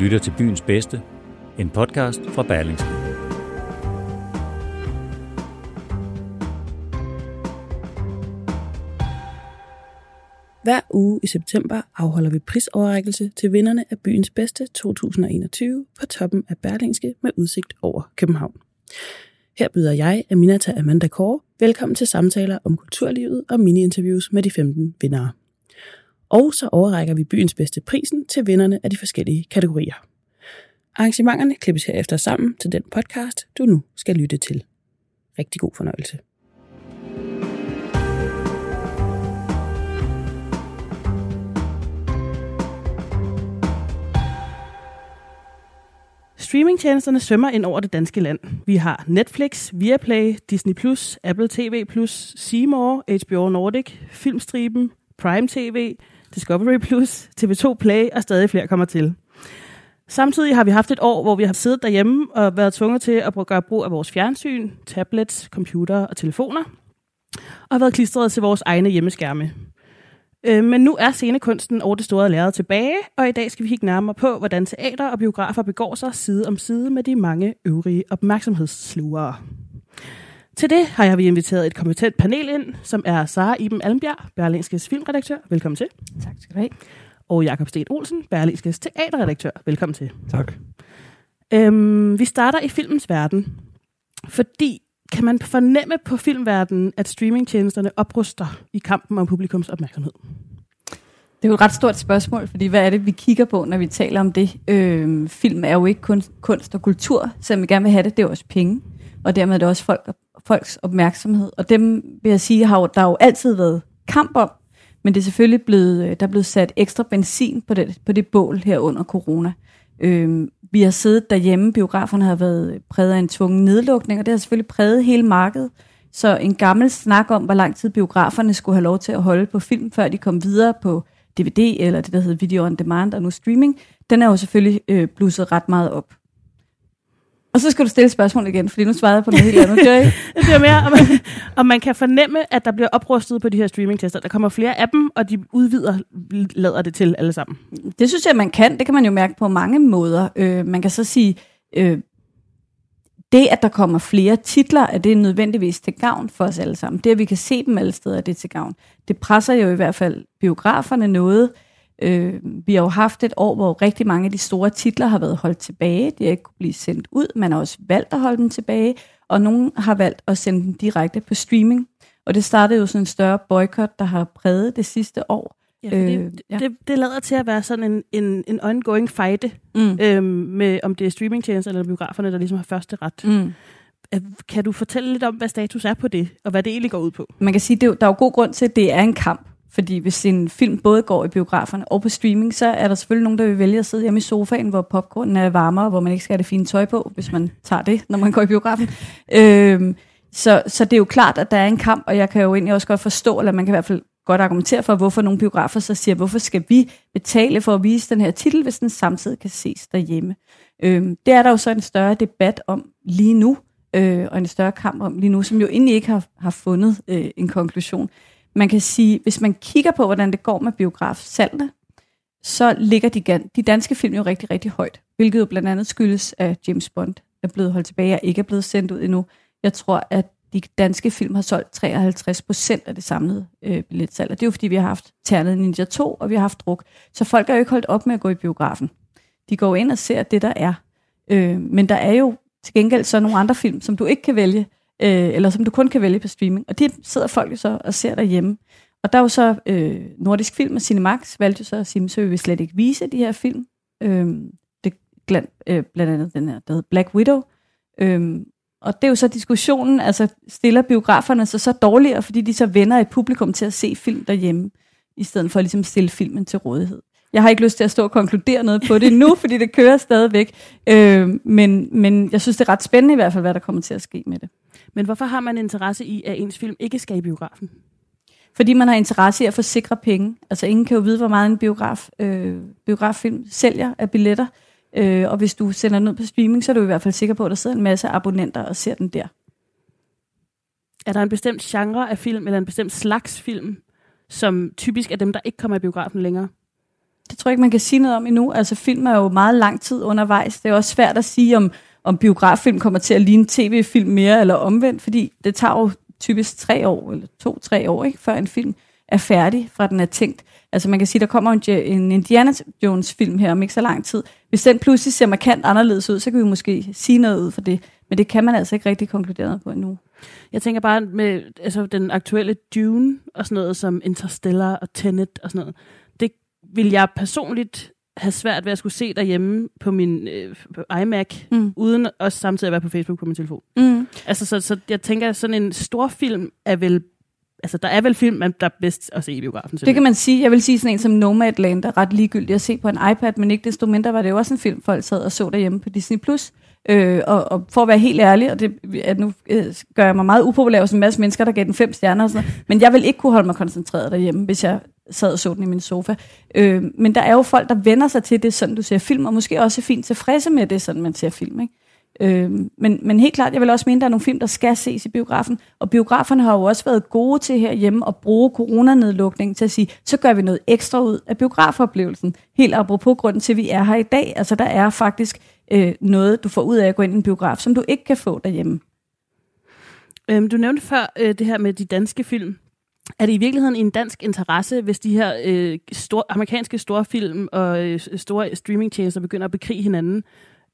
lytter til Byens Bedste, en podcast fra Berlingske. Hver uge i september afholder vi prisoverrækkelse til vinderne af Byens Bedste 2021 på toppen af Berlingske med udsigt over København. Her byder jeg, Aminata Amanda Kåre, velkommen til samtaler om kulturlivet og mini-interviews med de 15 vindere. Og så overrækker vi byens bedste prisen til vinderne af de forskellige kategorier. Arrangementerne klippes herefter sammen til den podcast, du nu skal lytte til. Rigtig god fornøjelse. Streamingtjenesterne svømmer ind over det danske land. Vi har Netflix, Viaplay, Disney+, Apple TV+, Seymour, HBO Nordic, Filmstriben, Prime TV, Discovery+, Plus, TV2 Play og stadig flere kommer til. Samtidig har vi haft et år, hvor vi har siddet derhjemme og været tvunget til at gøre brug af vores fjernsyn, tablets, computer og telefoner, og har været klistret til vores egne hjemmeskærme. Øh, men nu er scenekunsten over det store lærred tilbage, og i dag skal vi kigge nærmere på, hvordan teater og biografer begår sig side om side med de mange øvrige opmærksomhedsslugere. Til det har jeg vi inviteret et kompetent panel ind, som er Sara Iben Almbjerg, Berlingskes filmredaktør. Velkommen til. Tak skal du have. Og Jakob Sten Olsen, Berlingskes teaterredaktør. Velkommen til. Tak. Øhm, vi starter i filmens verden, fordi kan man fornemme på filmverdenen, at streamingtjenesterne opruster i kampen om publikums opmærksomhed? Det er jo et ret stort spørgsmål, fordi hvad er det, vi kigger på, når vi taler om det? Øh, film er jo ikke kun kunst og kultur, selvom vi gerne vil have det, det er også penge. Og dermed er det også folk, folks opmærksomhed. Og dem, vil jeg sige, har jo, der har jo altid været kamp om, men det er selvfølgelig blevet, øh, der er blevet sat ekstra benzin på det, på det bål her under corona. Øhm, vi har siddet derhjemme, biograferne har været præget af en tvungen nedlukning, og det har selvfølgelig præget hele markedet. Så en gammel snak om, hvor lang tid biograferne skulle have lov til at holde på film, før de kom videre på DVD, eller det, der hedder video on demand, og nu streaming, den er jo selvfølgelig øh, blusset ret meget op. Og så skal du stille spørgsmål igen, fordi nu svarede jeg på noget helt andet. Det ikke? Det er mere, om man, om man kan fornemme, at der bliver oprustet på de her streamingtester. Der kommer flere af dem, og de udvider, lader det til alle sammen. Det synes jeg, man kan. Det kan man jo mærke på mange måder. Øh, man kan så sige, øh, det, at der kommer flere titler, er det nødvendigvis til gavn for os alle sammen. Det, at vi kan se dem alle steder, er det til gavn. Det presser jo i hvert fald biograferne noget. Øh, vi har jo haft et år, hvor rigtig mange af de store titler har været holdt tilbage. De har ikke kunne blive sendt ud. Man har også valgt at holde dem tilbage, og nogen har valgt at sende dem direkte på streaming. Og det startede jo sådan en større boykot, der har præget det sidste år. Ja, fordi Øh, det, ja. det, det lader til at være sådan en, en, en ongoing fight, Mm. øhm, med om det er streamingtjenester eller biograferne, der ligesom har første ret. Mm. Kan du fortælle lidt om, hvad status er på det, og hvad det egentlig går ud på? Man kan sige, at der er jo god grund til, at det er en kamp. Fordi hvis en film både går i biograferne og på streaming, så er der selvfølgelig nogen, der vil vælge at sidde hjemme i sofaen, hvor popcornen er varmere, hvor man ikke skal have det fine tøj på, hvis man tager det, når man går i biografen. Øhm, så, så det er jo klart, at der er en kamp, og jeg kan jo egentlig også godt forstå, eller man kan i hvert fald godt argumentere for, hvorfor nogle biografer så siger, hvorfor skal vi betale for at vise den her titel, hvis den samtidig kan ses derhjemme. Øhm, det er der jo så en større debat om lige nu, øh, og en større kamp om lige nu, som jo egentlig ikke har, har fundet øh, en konklusion. Man kan sige, hvis man kigger på, hvordan det går med biografsalgene, så ligger de, de danske film jo rigtig, rigtig højt, hvilket jo blandt andet skyldes, at James Bond er blevet holdt tilbage og ikke er blevet sendt ud endnu. Jeg tror, at de danske film har solgt 53 procent af det samlede øh, billetsalg, og det er jo fordi, vi har haft Ternet Ninja 2, og vi har haft druk. Så folk er jo ikke holdt op med at gå i biografen. De går ind og ser det, der er. Øh, men der er jo til gengæld så nogle andre film, som du ikke kan vælge, øh, eller som du kun kan vælge på streaming. Og det sidder folk jo så og ser derhjemme. Og der er jo så øh, Nordisk Film og Cinemax valgte jo så at sige, så vil vi slet ikke vise de her film. Øh, det glant, øh, blandt andet den her, der hedder Black Widow, Øhm, og det er jo så diskussionen, altså stiller biograferne sig så dårligere, fordi de så vender et publikum til at se film derhjemme, i stedet for at ligesom stille filmen til rådighed. Jeg har ikke lyst til at stå og konkludere noget på det nu, fordi det kører stadigvæk. Øh, men, men jeg synes, det er ret spændende i hvert fald, hvad der kommer til at ske med det. Men hvorfor har man interesse i, at ens film ikke skal i biografen? Fordi man har interesse i at få sikre penge. Altså ingen kan jo vide, hvor meget en biograf, øh, biograffilm sælger af billetter. Øh, og hvis du sender den ud på streaming, så er du i hvert fald sikker på, at der sidder en masse abonnenter og ser den der. Er der en bestemt genre af film, eller en bestemt slags film, som typisk er dem, der ikke kommer i biografen længere? Det tror jeg ikke, man kan sige noget om endnu. Altså film er jo meget lang tid undervejs. Det er også svært at sige, om, om biograffilm kommer til at ligne tv-film mere eller omvendt, fordi det tager jo typisk tre år, eller to-tre år, ikke, før en film er færdig, fra den er tænkt. Altså man kan sige, der kommer en, en Indiana Jones film her om ikke så lang tid. Hvis den pludselig ser markant anderledes ud, så kan vi måske sige noget ud for det. Men det kan man altså ikke rigtig konkludere noget på endnu. Jeg tænker bare med altså, den aktuelle Dune og sådan noget som Interstellar og Tenet og sådan noget. Det vil jeg personligt have svært ved at skulle se derhjemme på min øh, på iMac, mm. uden også samtidig at være på Facebook på min telefon. Mm. Altså, så, så jeg tænker, sådan en stor film er vel altså, der er vel film, der er bedst at se i biografen. Det kan man sige. Jeg vil sige sådan en som Nomadland, der er ret ligegyldig at se på en iPad, men ikke desto mindre var det jo også en film, folk sad og så derhjemme på Disney+. Plus. Øh, og, og for at være helt ærlig, og det at nu øh, gør jeg mig meget upopulær hos en masse mennesker, der gav den fem stjerner og sådan noget, men jeg vil ikke kunne holde mig koncentreret derhjemme, hvis jeg sad og så den i min sofa. Øh, men der er jo folk, der vender sig til det, sådan du ser film, og måske også er fint tilfredse med det, sådan man ser film. Ikke? Øh, men, men helt klart, jeg vil også mene, at der er nogle film, der skal ses i biografen. Og biograferne har jo også været gode til herhjemme at bruge coronanedlukningen til at sige, så gør vi noget ekstra ud af biografoplevelsen. Helt apropos grunden til, at vi er her i dag. Altså der er faktisk øh, noget, du får ud af at gå ind i en biograf, som du ikke kan få derhjemme. Øhm, du nævnte før øh, det her med de danske film. Er det i virkeligheden en dansk interesse, hvis de her øh, store, amerikanske store film og øh, store streamingtjenester begynder at bekrige hinanden?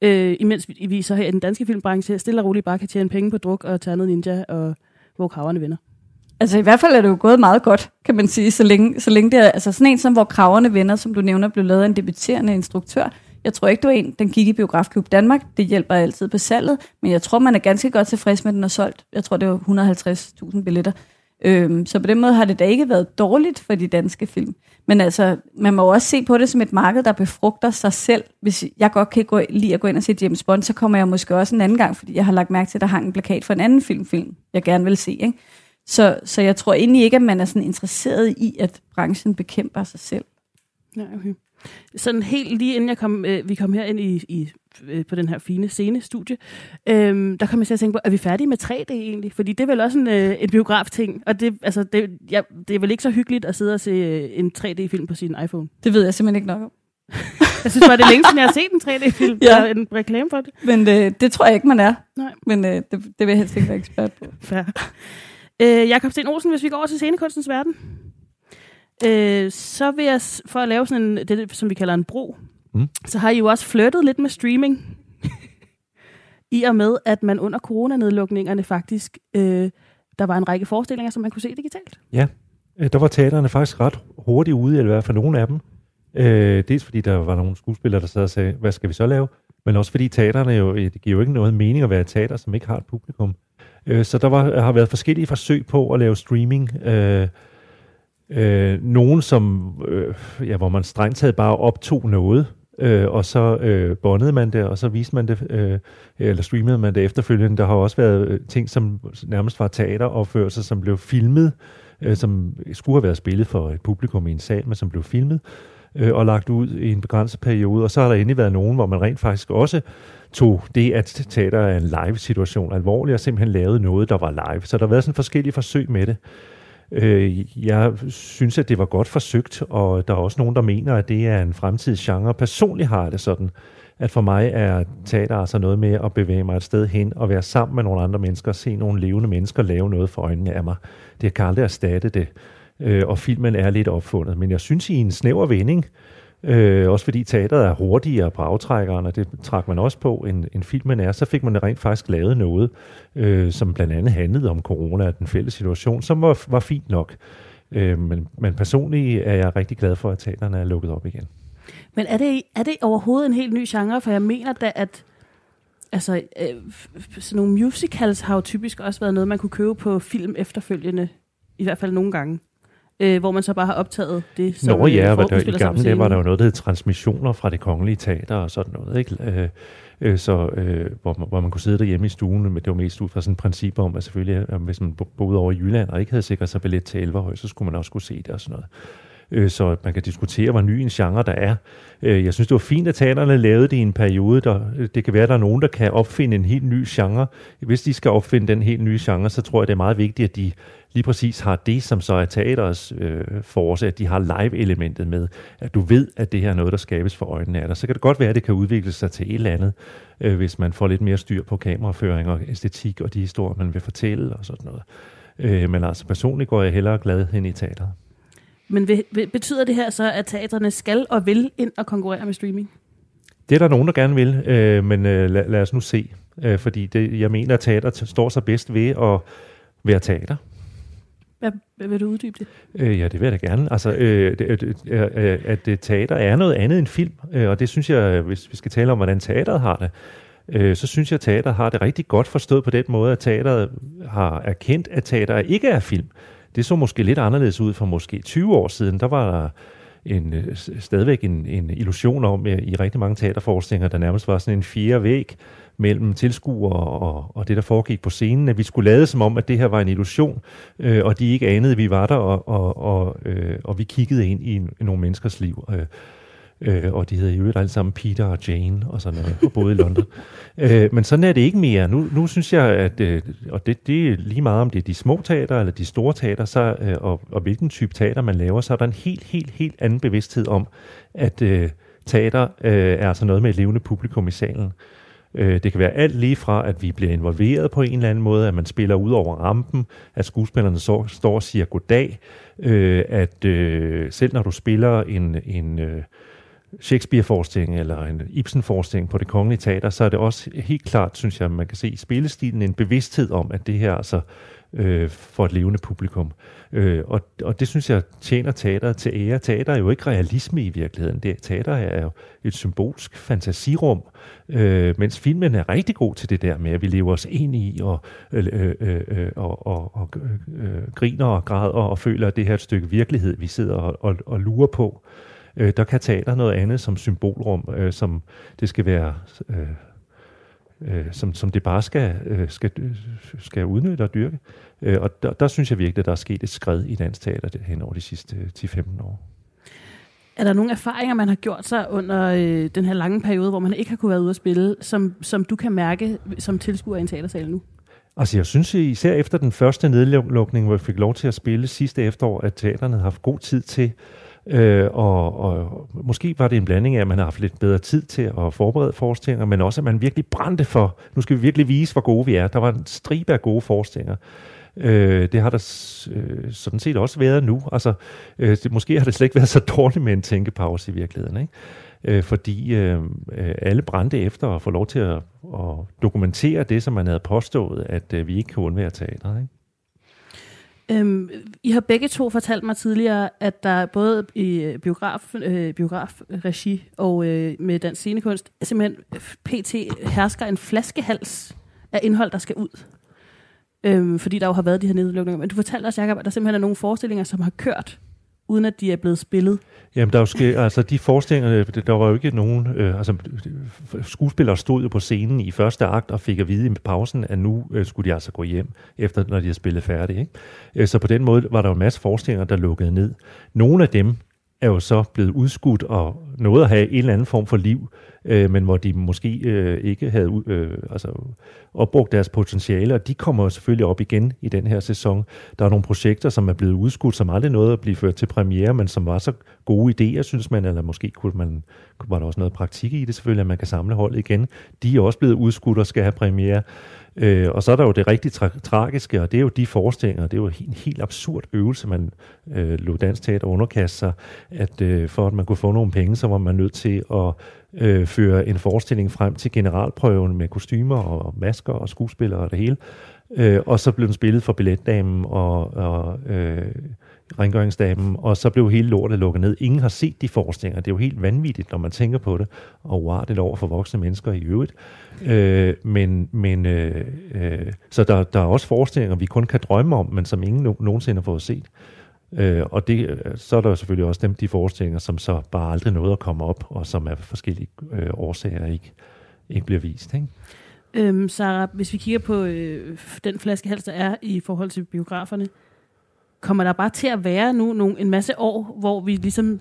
Øh, imens vi, så her i den danske filmbranche stille og roligt bare kan tjene penge på druk og noget ninja og hvor kraverne vinder. Altså i hvert fald er det jo gået meget godt, kan man sige, så længe, så længe det er, altså sådan en som Hvor kraverne vinder, som du nævner, blev lavet af en debuterende instruktør. Jeg tror ikke, du er en, den gik i Biografklub Danmark. Det hjælper altid på salget, men jeg tror, man er ganske godt tilfreds med, at den er solgt. Jeg tror, det var 150.000 billetter. Øhm, så på den måde har det da ikke været dårligt for de danske film. Men altså, man må også se på det som et marked, der befrugter sig selv. Hvis jeg godt kan gå, lide at gå ind og se James Bond, så kommer jeg måske også en anden gang, fordi jeg har lagt mærke til, at der hang en plakat for en anden filmfilm, jeg gerne vil se. Ikke? Så, så jeg tror egentlig ikke, at man er sådan interesseret i, at branchen bekæmper sig selv. Nej, okay. Sådan helt lige inden jeg kom, øh, vi kom her ind i, i øh, på den her fine scene-studie, øh, der kom jeg til at tænke på, er vi færdige med 3D egentlig? Fordi det er vel også en, øh, en biograf-ting, og det, altså, det, ja, det er vel ikke så hyggeligt at sidde og se øh, en 3D-film på sin iPhone? Det ved jeg simpelthen ikke nok om. jeg synes bare, det er længe siden, jeg har set en 3D-film. ja. Der en reklame for det. Men øh, det tror jeg ikke, man er. Nej. Men øh, det, det vil jeg helst ikke være ekspert på. Fair. Øh, Jakob Sten Olsen, hvis vi går over til scenekunstens verden, øh, så vil jeg, for at lave sådan en, det, som vi kalder en bro, mm. så har I jo også flyttet lidt med streaming. I og med, at man under coronanedlukningerne faktisk, øh, der var en række forestillinger, som man kunne se digitalt. Ja, øh, der var teaterne faktisk ret hurtigt ude, eller i hvert fald nogle af dem. Øh, dels fordi der var nogle skuespillere, der sad og sagde, hvad skal vi så lave? Men også fordi teaterne jo, det giver jo ikke noget mening at være et teater, som ikke har et publikum. Øh, så der var, har været forskellige forsøg på at lave streaming. Øh, øh, nogen, som, øh, ja, hvor man strengt taget bare optog noget, øh, og så øh, bondede man det, og så viste man det, øh, eller streamede man det efterfølgende. Der har også været øh, ting, som nærmest var teateropførelser, som blev filmet, øh, som skulle have været spillet for et publikum i en sal, men som blev filmet øh, og lagt ud i en begrænset periode. Og så har der endelig været nogen, hvor man rent faktisk også tog det, at teater er en live-situation alvorligt, og simpelthen lavede noget, der var live. Så der har været sådan forskellige forsøg med det. Øh, jeg synes, at det var godt forsøgt, og der er også nogen, der mener, at det er en fremtidsgenre. Personligt har jeg det sådan, at for mig er teater altså noget med at bevæge mig et sted hen og være sammen med nogle andre mennesker, se nogle levende mennesker lave noget for øjnene af mig. Det kan aldrig erstatte det, øh, og filmen er lidt opfundet. Men jeg synes, i en snæver vending, Øh, Øh, også fordi teateret er hurtigere på aftrækkeren, og det trak man også på, end, end filmen er. Så fik man rent faktisk lavet noget, øh, som blandt andet handlede om corona og den fælles situation, som var, var fint nok. Øh, men, men personligt er jeg rigtig glad for, at teaterne er lukket op igen. Men er det, er det overhovedet en helt ny genre? For jeg mener da, at altså, øh, sådan nogle musicals har jo typisk også været noget, man kunne købe på film efterfølgende, i hvert fald nogle gange, øh, hvor man så bare har optaget det, som Nå ja, øh, var der, i gamle dage var der jo noget, der hed transmissioner fra det kongelige teater og sådan noget, ikke? Øh, øh, så, øh, hvor, man, hvor man kunne sidde derhjemme i stuen, men det var mest ud fra sådan et princip om, at selvfølgelig, at hvis man bo- boede over i Jylland og ikke havde sikret sig billet til Elverhøj, så skulle man også kunne se det og sådan noget. Øh, så man kan diskutere, hvor ny en genre der er. Øh, jeg synes, det var fint, at teaterne lavede det i en periode. Der, det kan være, at der er nogen, der kan opfinde en helt ny genre. Hvis de skal opfinde den helt nye genre, så tror jeg, det er meget vigtigt, at de lige præcis har det, som så er teaterets øh, force, at de har live-elementet med. At du ved, at det her er noget, der skabes for øjnene af dig. Så kan det godt være, at det kan udvikle sig til et eller andet, øh, hvis man får lidt mere styr på kameraføring og æstetik og de historier, man vil fortælle og sådan noget. Øh, men altså personligt går jeg hellere glad hen i teateret. Men vil, vil, betyder det her så, at teatrene skal og vil ind og konkurrere med streaming? Det er der nogen, der gerne vil, øh, men øh, lad, lad os nu se. Øh, fordi det, jeg mener, at teater står sig bedst ved at være teater. Hvad, hvad vil du uddybe det? Øh, ja, det vil jeg da gerne. Altså, øh, det, det, øh, at det, teater er noget andet end film, øh, og det synes jeg, hvis vi skal tale om, hvordan teateret har det, øh, så synes jeg, at teater har det rigtig godt forstået på den måde, at teateret har erkendt, at teater ikke er film. Det så måske lidt anderledes ud for måske 20 år siden. Der var der en, øh, stadigvæk en, en illusion om øh, i rigtig mange teaterforestillinger, der nærmest var sådan en fjerde væg mellem tilskuere og, og det, der foregik på scenen, at vi skulle lade som om, at det her var en illusion, øh, og de ikke anede, at vi var der, og, og, og, øh, og vi kiggede ind i, en, i nogle menneskers liv. Øh, Øh, og de hedder i øvrigt alle sammen Peter og Jane og sådan noget, og boede i London. øh, men sådan er det ikke mere. Nu, nu synes jeg, at øh, og det, det er lige meget om det er de små teater eller de store teater, så, øh, og, og hvilken type teater man laver, så er der en helt, helt, helt anden bevidsthed om, at øh, teater øh, er altså noget med et levende publikum i salen. Øh, det kan være alt lige fra, at vi bliver involveret på en eller anden måde, at man spiller ud over rampen, at skuespillerne så, står og siger goddag, øh, at øh, selv når du spiller en, en øh, Shakespeare-forestilling eller en Ibsen-forestilling på det kongelige teater, så er det også helt klart, synes jeg, man kan se i spillestilen en bevidsthed om, at det her altså øh, for et levende publikum. Øh, og, og det synes jeg tjener teateret til ære. Teater er jo ikke realisme i virkeligheden. Det, teater er jo et symbolsk fantasirum, øh, mens filmen er rigtig god til det der med, at vi lever os ind i og, øh, øh, øh, øh og, og, og øh, øh, griner og græder og føler, at det her er et stykke virkelighed, vi sidder og, og, og lurer på. Øh, der kan teater noget andet som symbolrum, øh, som det skal være... Øh, øh, som, som det bare skal, øh, skal, skal udnytte og dyrke. Øh, og der, der synes jeg virkelig, at der er sket et skred i dansk teater hen over de sidste øh, 10-15 år. Er der nogle erfaringer, man har gjort sig under øh, den her lange periode, hvor man ikke har kunne være ude at spille, som, som du kan mærke som tilskuer i en teatersal nu? Altså jeg synes især efter den første nedlukning, hvor jeg fik lov til at spille sidste efterår, at teaterne havde haft god tid til Øh, og, og måske var det en blanding af, at man har haft lidt bedre tid til at forberede forestillinger, men også at man virkelig brændte for, nu skal vi virkelig vise, hvor gode vi er. Der var en stribe af gode forestillinger. Øh, det har der øh, sådan set også været nu. Altså, øh, det, måske har det slet ikke været så dårligt med en tænkepause i virkeligheden. Ikke? Øh, fordi øh, øh alle brændte efter at få lov til at, at dokumentere det, som man havde påstået, at øh, vi ikke kan undvære teateret. Ikke? Øhm, I har begge to fortalt mig tidligere, at der både i øh, biograf, øh, biografregi og øh, med dansk scenekunst simpelthen øh, pt. hersker en flaskehals af indhold, der skal ud. Øhm, fordi der jo har været de her nedlukninger. Men du fortalte os, Jacob, at der simpelthen er nogle forestillinger, som har kørt, uden at de er blevet spillet. Jamen, der er jo ske, altså de forestillinger, der var jo ikke nogen, øh, altså skuespillere stod jo på scenen i første akt og fik at vide i pausen, at nu øh, skulle de altså gå hjem, efter når de havde spillet færdigt. Ikke? Øh, så på den måde var der jo en masse forestillinger, der lukkede ned. Nogle af dem er jo så blevet udskudt og nåede at have en eller anden form for liv, øh, men hvor de måske øh, ikke havde øh, altså, opbrugt deres potentiale, og de kommer jo selvfølgelig op igen i den her sæson. Der er nogle projekter, som er blevet udskudt, som aldrig nåede at blive ført til premiere, men som var så gode idéer, synes man, eller måske kunne man, var der også noget praktik i det selvfølgelig, at man kan samle holdet igen. De er også blevet udskudt og skal have premiere. Øh, og så er der jo det rigtig tra- tragiske, og det er jo de forestillinger, det er jo en helt absurd øvelse, man øh, lå Dansk Teater underkaste sig, at øh, for at man kunne få nogle penge, så var man nødt til at øh, føre en forestilling frem til generalprøven med kostymer og masker og skuespillere og det hele. Øh, og så blev den spillet for billetdamen og, og øh, rengøringsdamen, og så blev hele lortet lukket ned. Ingen har set de forestillinger. Det er jo helt vanvittigt, når man tænker på det, og wow, det er over for voksne mennesker i øvrigt. Øh, men men øh, øh, så der, der er også forestillinger, vi kun kan drømme om, men som ingen no- nogensinde har fået set. Øh, og det, øh, så er der selvfølgelig også dem, de forestillinger, som så bare aldrig nåede at komme op, og som af forskellige øh, årsager ikke, ikke bliver vist. Ikke? Øhm, Sarah, hvis vi kigger på øh, den flaskehals, der er i forhold til biograferne, kommer der bare til at være nu nogle, en masse år, hvor vi ligesom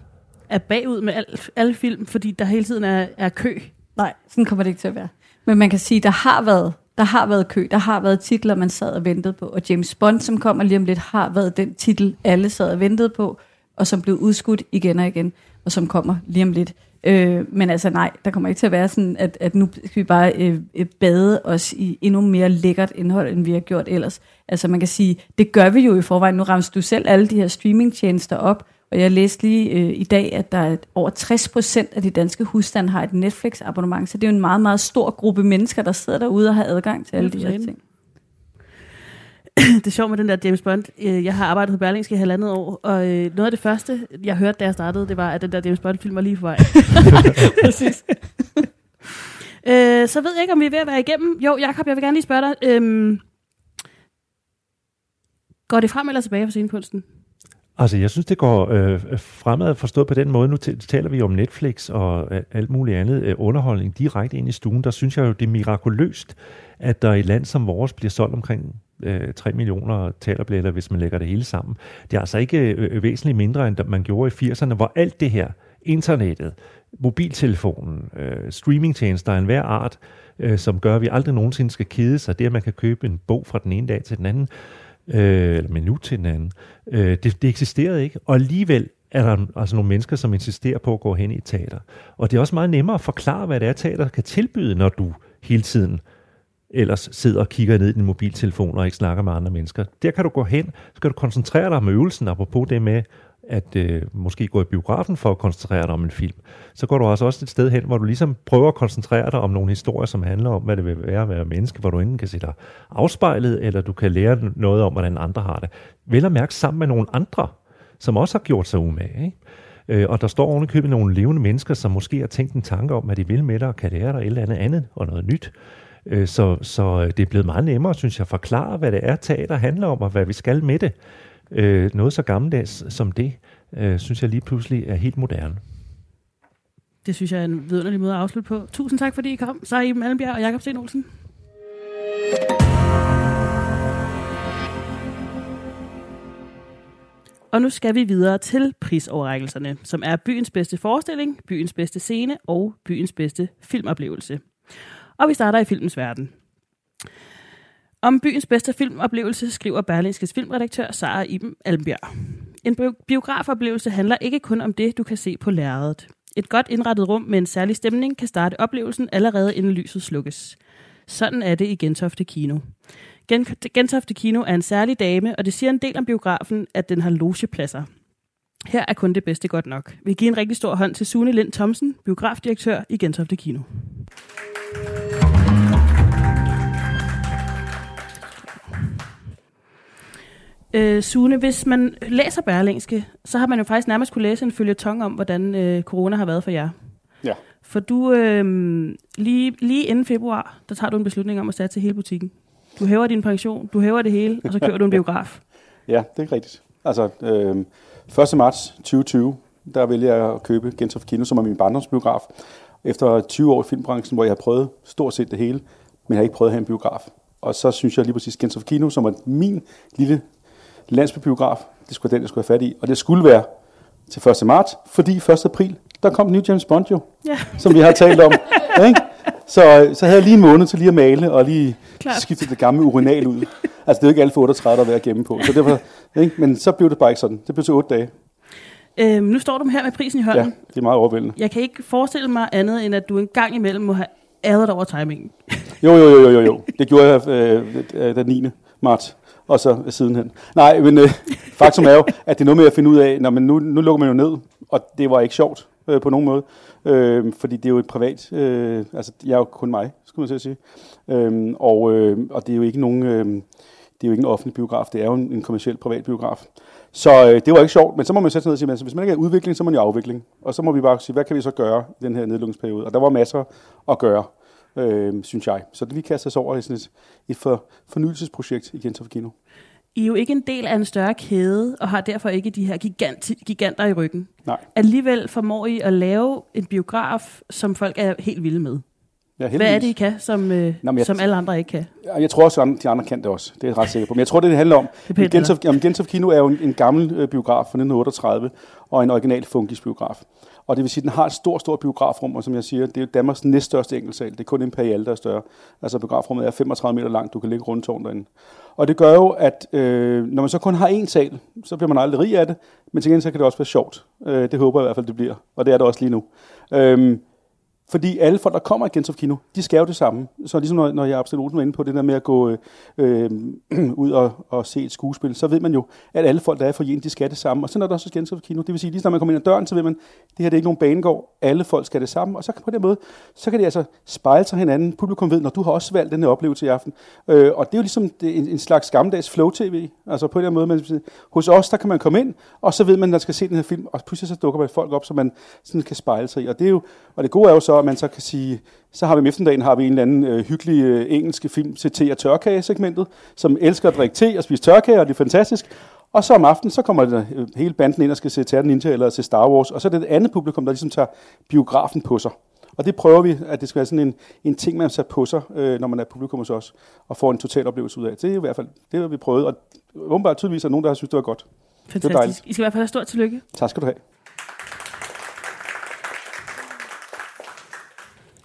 er bagud med al, alle film, fordi der hele tiden er, er kø? Nej, sådan kommer det ikke til at være. Men man kan sige, der har været der har været kø, der har været titler, man sad og ventede på, og James Bond, som kommer lige om lidt, har været den titel, alle sad og ventede på, og som blev udskudt igen og igen, og som kommer lige om lidt. Øh, men altså nej, der kommer ikke til at være sådan, at, at nu skal vi bare øh, øh, bade os i endnu mere lækkert indhold, end vi har gjort ellers. Altså man kan sige, det gør vi jo i forvejen. Nu rammer du selv alle de her streamingtjenester op, og jeg læste lige øh, i dag, at der er over 60 procent af de danske husstande har et Netflix-abonnement, så det er jo en meget, meget stor gruppe mennesker, der sidder derude og har adgang til alle de her ting. det er sjovt med den der James Bond. Øh, jeg har arbejdet på Berlingske i halvandet år, og øh, noget af det første, jeg hørte, da jeg startede, det var, at den der James Bond-film var lige for vej. Præcis. øh, så ved jeg ikke, om vi er ved at være igennem. Jo, Jakob, jeg vil gerne lige spørge dig. Øhm, går det frem eller tilbage for scenekunsten? Altså, jeg synes, det går øh, fremad forstået på den måde. Nu taler vi om Netflix og øh, alt muligt andet øh, underholdning direkte ind i stuen. Der synes jeg jo, det er mirakuløst, at der i et land som vores bliver solgt omkring øh, 3 millioner talerbilletter, hvis man lægger det hele sammen. Det er altså ikke øh, øh væsentligt mindre, end man gjorde i 80'erne, hvor alt det her, internettet, mobiltelefonen, øh, streamingtjenester af enhver art, øh, som gør, at vi aldrig nogensinde skal kede sig, det at man kan købe en bog fra den ene dag til den anden, øh, eller minut til den anden, øh, det, det eksisterede ikke. Og alligevel er der altså nogle mennesker, som insisterer på at gå hen i et teater. Og det er også meget nemmere at forklare, hvad det er, teater kan tilbyde, når du hele tiden ellers sidder og kigger ned i din mobiltelefon og ikke snakker med andre mennesker. Der kan du gå hen, så kan du koncentrere dig om øvelsen, apropos det med at øh, måske gå i biografen for at koncentrere dig om en film. Så går du altså også et sted hen, hvor du ligesom prøver at koncentrere dig om nogle historier, som handler om, hvad det vil være at være menneske, hvor du enten kan se dig afspejlet, eller du kan lære noget om, hvordan andre har det. Vel at mærke sammen med nogle andre, som også har gjort sig umage. Ikke? Øh, og der står ovenikøbet nogle levende mennesker, som måske har tænkt en tanke om, hvad de vil med dig, og kan lære dig et eller andet andet og noget nyt. Øh, så, så øh, det er blevet meget nemmere, synes jeg, at forklare, hvad det er, teater handler om, og hvad vi skal med det. Øh, noget så gammeldags som det, øh, synes jeg lige pludselig er helt moderne. Det synes jeg er en vidunderlig måde at afslutte på. Tusind tak, fordi I kom. Så er I Malmbjerg og Jakob Sten Olsen. Og nu skal vi videre til prisoverrækkelserne, som er byens bedste forestilling, byens bedste scene og byens bedste filmoplevelse. Og vi starter i filmens verden. Om byens bedste filmoplevelse skriver Berlingskes filmredaktør Sara Iben Almbjerg. En biografoplevelse handler ikke kun om det, du kan se på lærredet. Et godt indrettet rum med en særlig stemning kan starte oplevelsen allerede inden lyset slukkes. Sådan er det i Gentofte Kino. Gentofte Kino er en særlig dame, og det siger en del om biografen, at den har logepladser. Her er kun det bedste godt nok. Vi giver en rigtig stor hånd til Sune Lind Thomsen, biografdirektør i Gentofte Kino. Øh, Sune, hvis man læser Berlingske, så har man jo faktisk nærmest kunne læse en følgetong om, hvordan øh, corona har været for jer. Ja. For du, øh, lige, lige inden februar, der tager du en beslutning om at sætte til hele butikken. Du hæver din pension, du hæver det hele, og så kører du en biograf. Ja, det er rigtigt. Altså, øh, 1. marts 2020, der vælger jeg at købe Gentofte Kino, som er min barndomsbiograf. Efter 20 år i filmbranchen, hvor jeg har prøvet stort set det hele, men jeg har ikke prøvet at have en biograf. Og så synes jeg lige præcis Gentofte Kino, som er min lille landsbybiograf. Det skulle den, jeg skulle have fat i. Og det skulle være til 1. marts, fordi 1. april, der kom den nye James Bond jo, ja. som vi har talt om. ikke? Så, så havde jeg lige en måned til lige at male, og lige Klart. skifte det gamle urinal ud. Altså, det er jo ikke alt for 38, der er ved at gemme på. Så derfor, ikke? Men så blev det bare ikke sådan. Det blev til 8 dage. Øhm, nu står du her med prisen i hånden. Ja, det er meget overvældende. Jeg kan ikke forestille mig andet, end at du en gang imellem må have æret over timingen. jo, jo, jo, jo, jo. Det gjorde jeg øh den 9. marts og så sidenhen. Nej, men øh, faktum er jo, at det er noget med at finde ud af, når man nu, nu lukker man jo ned, og det var ikke sjovt øh, på nogen måde, øh, fordi det er jo et privat, øh, altså jeg er jo kun mig, skulle man at sige. Øhm, og, øh, og det er jo ikke nogen... Øh, det er jo ikke en offentlig biograf, det er jo en, en kommersiel privat biograf. Så øh, det var ikke sjovt, men så må man sætte sig ned og sige, at hvis man ikke er udvikling, så må man jo afvikling. Og så må vi bare sige, hvad kan vi så gøre i den her nedlukningsperiode? Og der var masser at gøre, øh, synes jeg. Så det vi kaster os over i sådan et, et for, fornyelsesprojekt i Gentofte Kino. I er jo ikke en del af en større kæde, og har derfor ikke de her gigant, giganter i ryggen. Nej. Alligevel formår I at lave en biograf, som folk er helt vilde med. Ja, Hvad er det, I kan, som, øh, Nå, jeg- som alle andre ikke kan? Ja, Jeg tror også, at de andre kan det også. Det er jeg ret sikker på. Men jeg tror, det, det handler om. Gentofte, Kino er jo en, en gammel øh, biograf fra 1938, og en original funkis biograf. Og det vil sige, at den har et stort, stort biografrum, og som jeg siger, det er Danmarks næststørste enkeltsal. Det er kun Imperial, der er større. Altså biografrummet er 35 meter langt, du kan ligge rundt derinde. Og det gør jo, at øh, når man så kun har én sal, så bliver man aldrig rig af det, men til gengæld så kan det også være sjovt. Øh, det håber jeg i hvert fald, det bliver, og det er det også lige nu. Øh, fordi alle folk, der kommer i Gentofte Kino, de skal jo det samme. Så ligesom når, når jeg absolut var inde på det der med at gå øh, øh, ud og, og se et skuespil, så ved man jo, at alle folk, der er for de skal det samme. Og sådan er der også i Gentofte Kino. Det vil sige, lige når man kommer ind ad døren, så ved man, det her det er ikke nogen banegård. Alle folk skal det samme. Og så kan på den måde, så kan det altså spejle sig hinanden. Publikum ved, når du har også valgt den her oplevelse i aften. Øh, og det er jo ligesom det, en, en slags gammeldags flow-tv. Altså på den måde, man, hos os, der kan man komme ind, og så ved man, at man skal se den her film, og pludselig så dukker man folk op, som man sådan kan spejle sig i. Og det, er jo, og det gode er jo så, at man så kan sige, så har vi om eftermiddagen har vi en eller anden øh, hyggelig øh, engelske film til te- og tørkage-segmentet, som elsker at drikke te og spise tørkage, og det er fantastisk. Og så om aftenen, så kommer der, øh, hele banden ind og skal se Terten Ninja eller se Star Wars, og så er det et andet publikum, der ligesom tager biografen på sig. Og det prøver vi, at det skal være sådan en, en ting, man tager på sig, øh, når man er publikum hos os, og får en total oplevelse ud af. Det er i hvert fald det, har vi prøvet, og åbenbart tydeligvis er nogen, der har synes, det var godt. Fantastisk. dejligt. I skal i hvert fald have stort tillykke. Tak skal du have.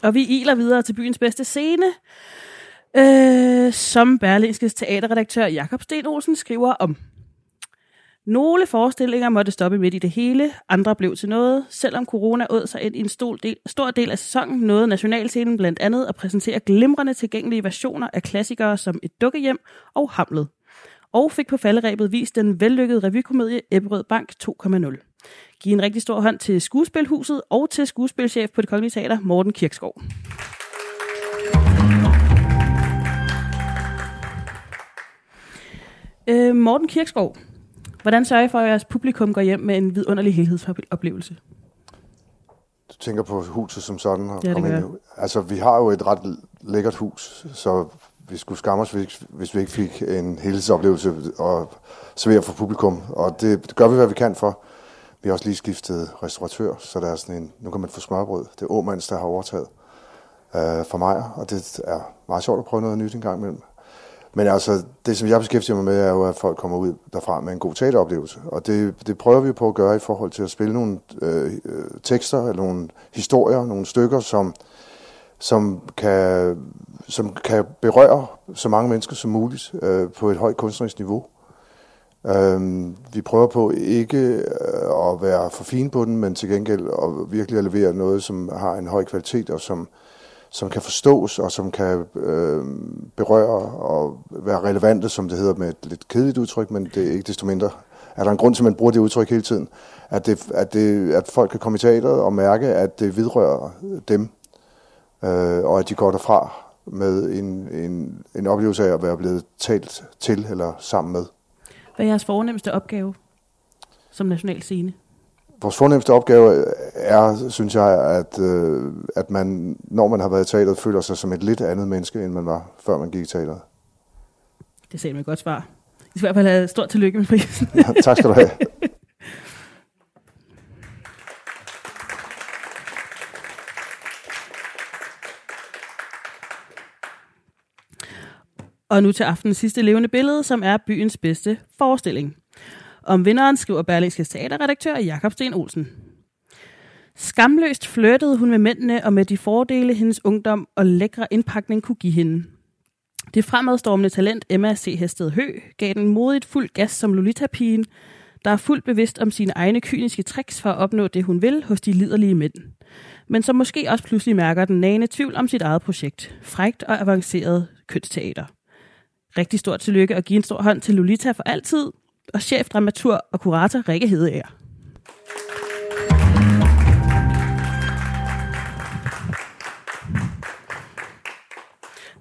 Og vi iler videre til byens bedste scene, øh, som Berlingskes teaterredaktør Jakob Sten Olsen skriver om. Nogle forestillinger måtte stoppe midt i det hele, andre blev til noget. Selvom corona åd sig ind i en stor del, stor del af sæsonen, nåede Nationalscenen blandt andet at præsentere glimrende tilgængelige versioner af klassikere som Et dukkehjem og Hamlet. Og fik på falderæbet vist den vellykkede revykomedie Ebberød Bank 2.0. Giv en rigtig stor hånd til Skuespilhuset og til skuespilchef på det Kongelige Teater, Morten Kirkskov. Øh, Morten Kirkskov, hvordan sørger I for, at jeres publikum går hjem med en vidunderlig helhedsoplevelse? Du tænker på huset som sådan? Og Ja, det gør ind Altså, vi har jo et ret lækkert hus, så vi skulle skamme os, hvis- vi ikke fik en helhedsoplevelse og servere for publikum. Og det gør vi, hvad vi kan for. Vi har også lige skiftet restauratør, så der er sådan en, nu kan man få smørbrød. Det er Åmands, der har overtaget øh, for mig, og det er meget sjovt at prøve noget nyt en gang imellem. Men altså, det som jeg beskæftiger mig med, er jo, at folk kommer ud derfra med en god teateroplevelse. Og det, det prøver vi på at gøre i forhold til at spille nogle øh, øh, tekster, eller nogle historier, nogle stykker, som, som, kan, som kan berøre så mange mennesker som muligt øh, på et højt kunstnerisk niveau. Øhm, vi prøver på ikke øh, at være for fine på den, men til gengæld at virkelig at levere noget, som har en høj kvalitet, og som, som kan forstås, og som kan øh, berøre og være relevante, som det hedder med et lidt kedeligt udtryk, men det er ikke desto mindre. Er der en grund til, at man bruger det udtryk hele tiden? At, det, at, det, at folk kan komme i teateret og mærke, at det vidrører dem, øh, og at de går derfra med en, en, en oplevelse af at være blevet talt til eller sammen med. Hvad er jeres fornemmeste opgave som national scene? Vores fornemmeste opgave er, synes jeg, at, øh, at man, når man har været i teateret, føler sig som et lidt andet menneske, end man var, før man gik i teateret. Det sagde man et godt svar. I skal i hvert fald have stort tillykke med prisen. tak skal du have. Og nu til aftenens sidste levende billede, som er byens bedste forestilling. Om vinderen skriver Berlingske teaterredaktør Jakob Sten Olsen. Skamløst flirtede hun med mændene og med de fordele, hendes ungdom og lækre indpakning kunne give hende. Det fremadstormende talent Emma C. Hested Hø gav den modigt fuld gas som Lolita-pigen, der er fuldt bevidst om sine egne kyniske tricks for at opnå det, hun vil hos de liderlige mænd. Men som måske også pludselig mærker den nagende tvivl om sit eget projekt. Frægt og avanceret kønsteater. Rigtig stort tillykke og give en stor hånd til Lolita for altid, og chef, dramatur og kurator Rikke Hedeager.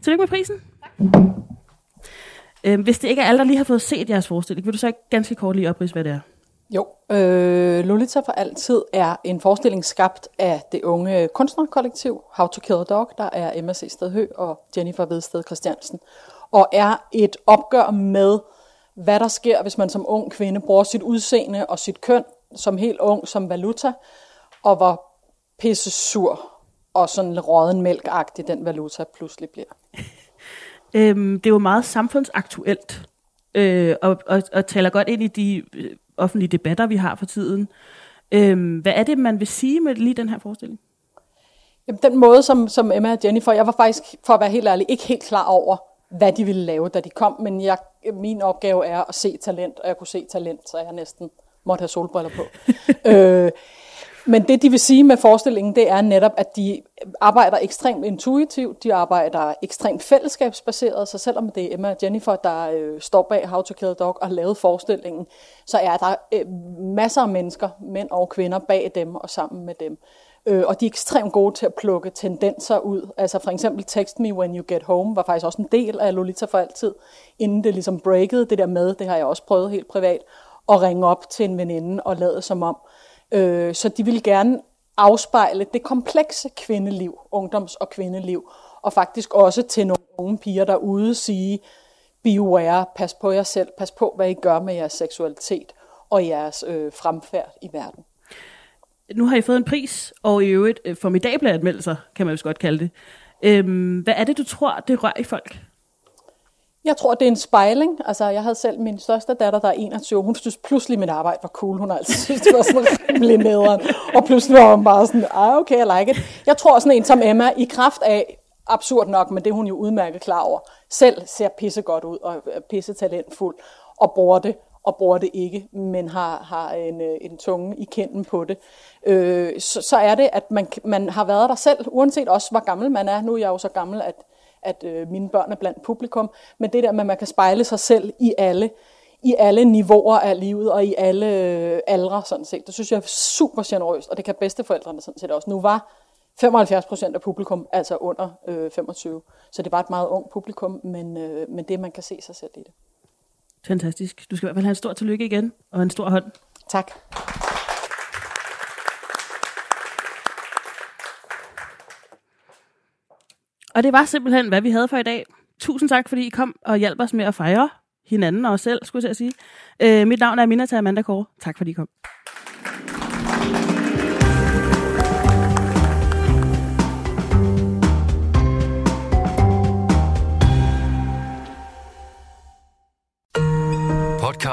Tillykke med prisen. Øhm, hvis det ikke er alle, der lige har fået set jeres forestilling, vil du så ikke ganske kort lige oprise, hvad det er? Jo, øh, Lolita for altid er en forestilling skabt af det unge kunstnerkollektiv How to Kill a Dog, der er Emma C. Stedhø og Jennifer Vedsted Christiansen, og er et opgør med, hvad der sker, hvis man som ung kvinde bruger sit udseende og sit køn som helt ung som valuta, og hvor pisse sur og sådan råden mælkagtig den valuta pludselig bliver. Øhm, det er jo meget samfundsaktuelt, øh, og, og, og taler godt ind i de øh, offentlige debatter, vi har for tiden. Øhm, hvad er det, man vil sige med lige den her forestilling? Jamen, den måde, som, som Emma og Jennifer, jeg var faktisk, for at være helt ærlig, ikke helt klar over, hvad de ville lave, da de kom, men jeg, min opgave er at se talent, og jeg kunne se talent, så jeg næsten måtte have solbriller på. øh, men det, de vil sige med forestillingen, det er netop, at de arbejder ekstremt intuitivt, de arbejder ekstremt fællesskabsbaseret, så selvom det er Emma og Jennifer, der øh, står bag How to Kill a Dog og lavet forestillingen, så er der øh, masser af mennesker, mænd og kvinder, bag dem og sammen med dem. Øh, og de er ekstremt gode til at plukke tendenser ud. Altså for eksempel Text Me When You Get Home var faktisk også en del af Lolita for altid, inden det ligesom breakede det der med, det har jeg også prøvet helt privat, at ringe op til en veninde og lade som om. Øh, så de vil gerne afspejle det komplekse kvindeliv, ungdoms- og kvindeliv, og faktisk også til nogle unge piger derude sige, beware, pas på jer selv, pas på, hvad I gør med jeres seksualitet og jeres øh, fremfærd i verden. Nu har I fået en pris, og i øvrigt øh, formidable anmeldelser, kan man jo godt kalde det. Øhm, hvad er det, du tror, det rører i folk? Jeg tror, det er en spejling. Altså, jeg havde selv min største datter, der er 21. Hun synes pludselig, at mit arbejde var cool. Hun har altid synes, det var sådan rimelig nederen. Og pludselig var hun bare sådan, ah, okay, I like it. Jeg tror sådan en som Emma, i kraft af, absurd nok, men det er hun jo udmærket klar over, selv ser pisse godt ud og øh, er pisse talentfuld og bruger det og bruger det ikke, men har, har en, øh, en tunge i kenden på det, øh, så, så er det, at man, man har været der selv, uanset også hvor gammel man er. Nu er jeg jo så gammel, at at øh, mine børn er blandt publikum, men det der med, at man kan spejle sig selv i alle, i alle niveauer af livet og i alle øh, aldre, sådan set. Det synes jeg er super generøst, og det kan bedsteforældrene sådan set også. Nu var 75 procent af publikum altså under øh, 25, så det var et meget ung publikum, men, øh, men det, man kan se sig selv i det. Fantastisk. Du skal i hvert fald have en stor tillykke igen, og en stor hånd. Tak. Og det var simpelthen, hvad vi havde for i dag. Tusind tak, fordi I kom og hjalp os med at fejre hinanden og os selv, skulle jeg sige. Øh, mit navn er Minata Amanda Kåre. Tak fordi I kom.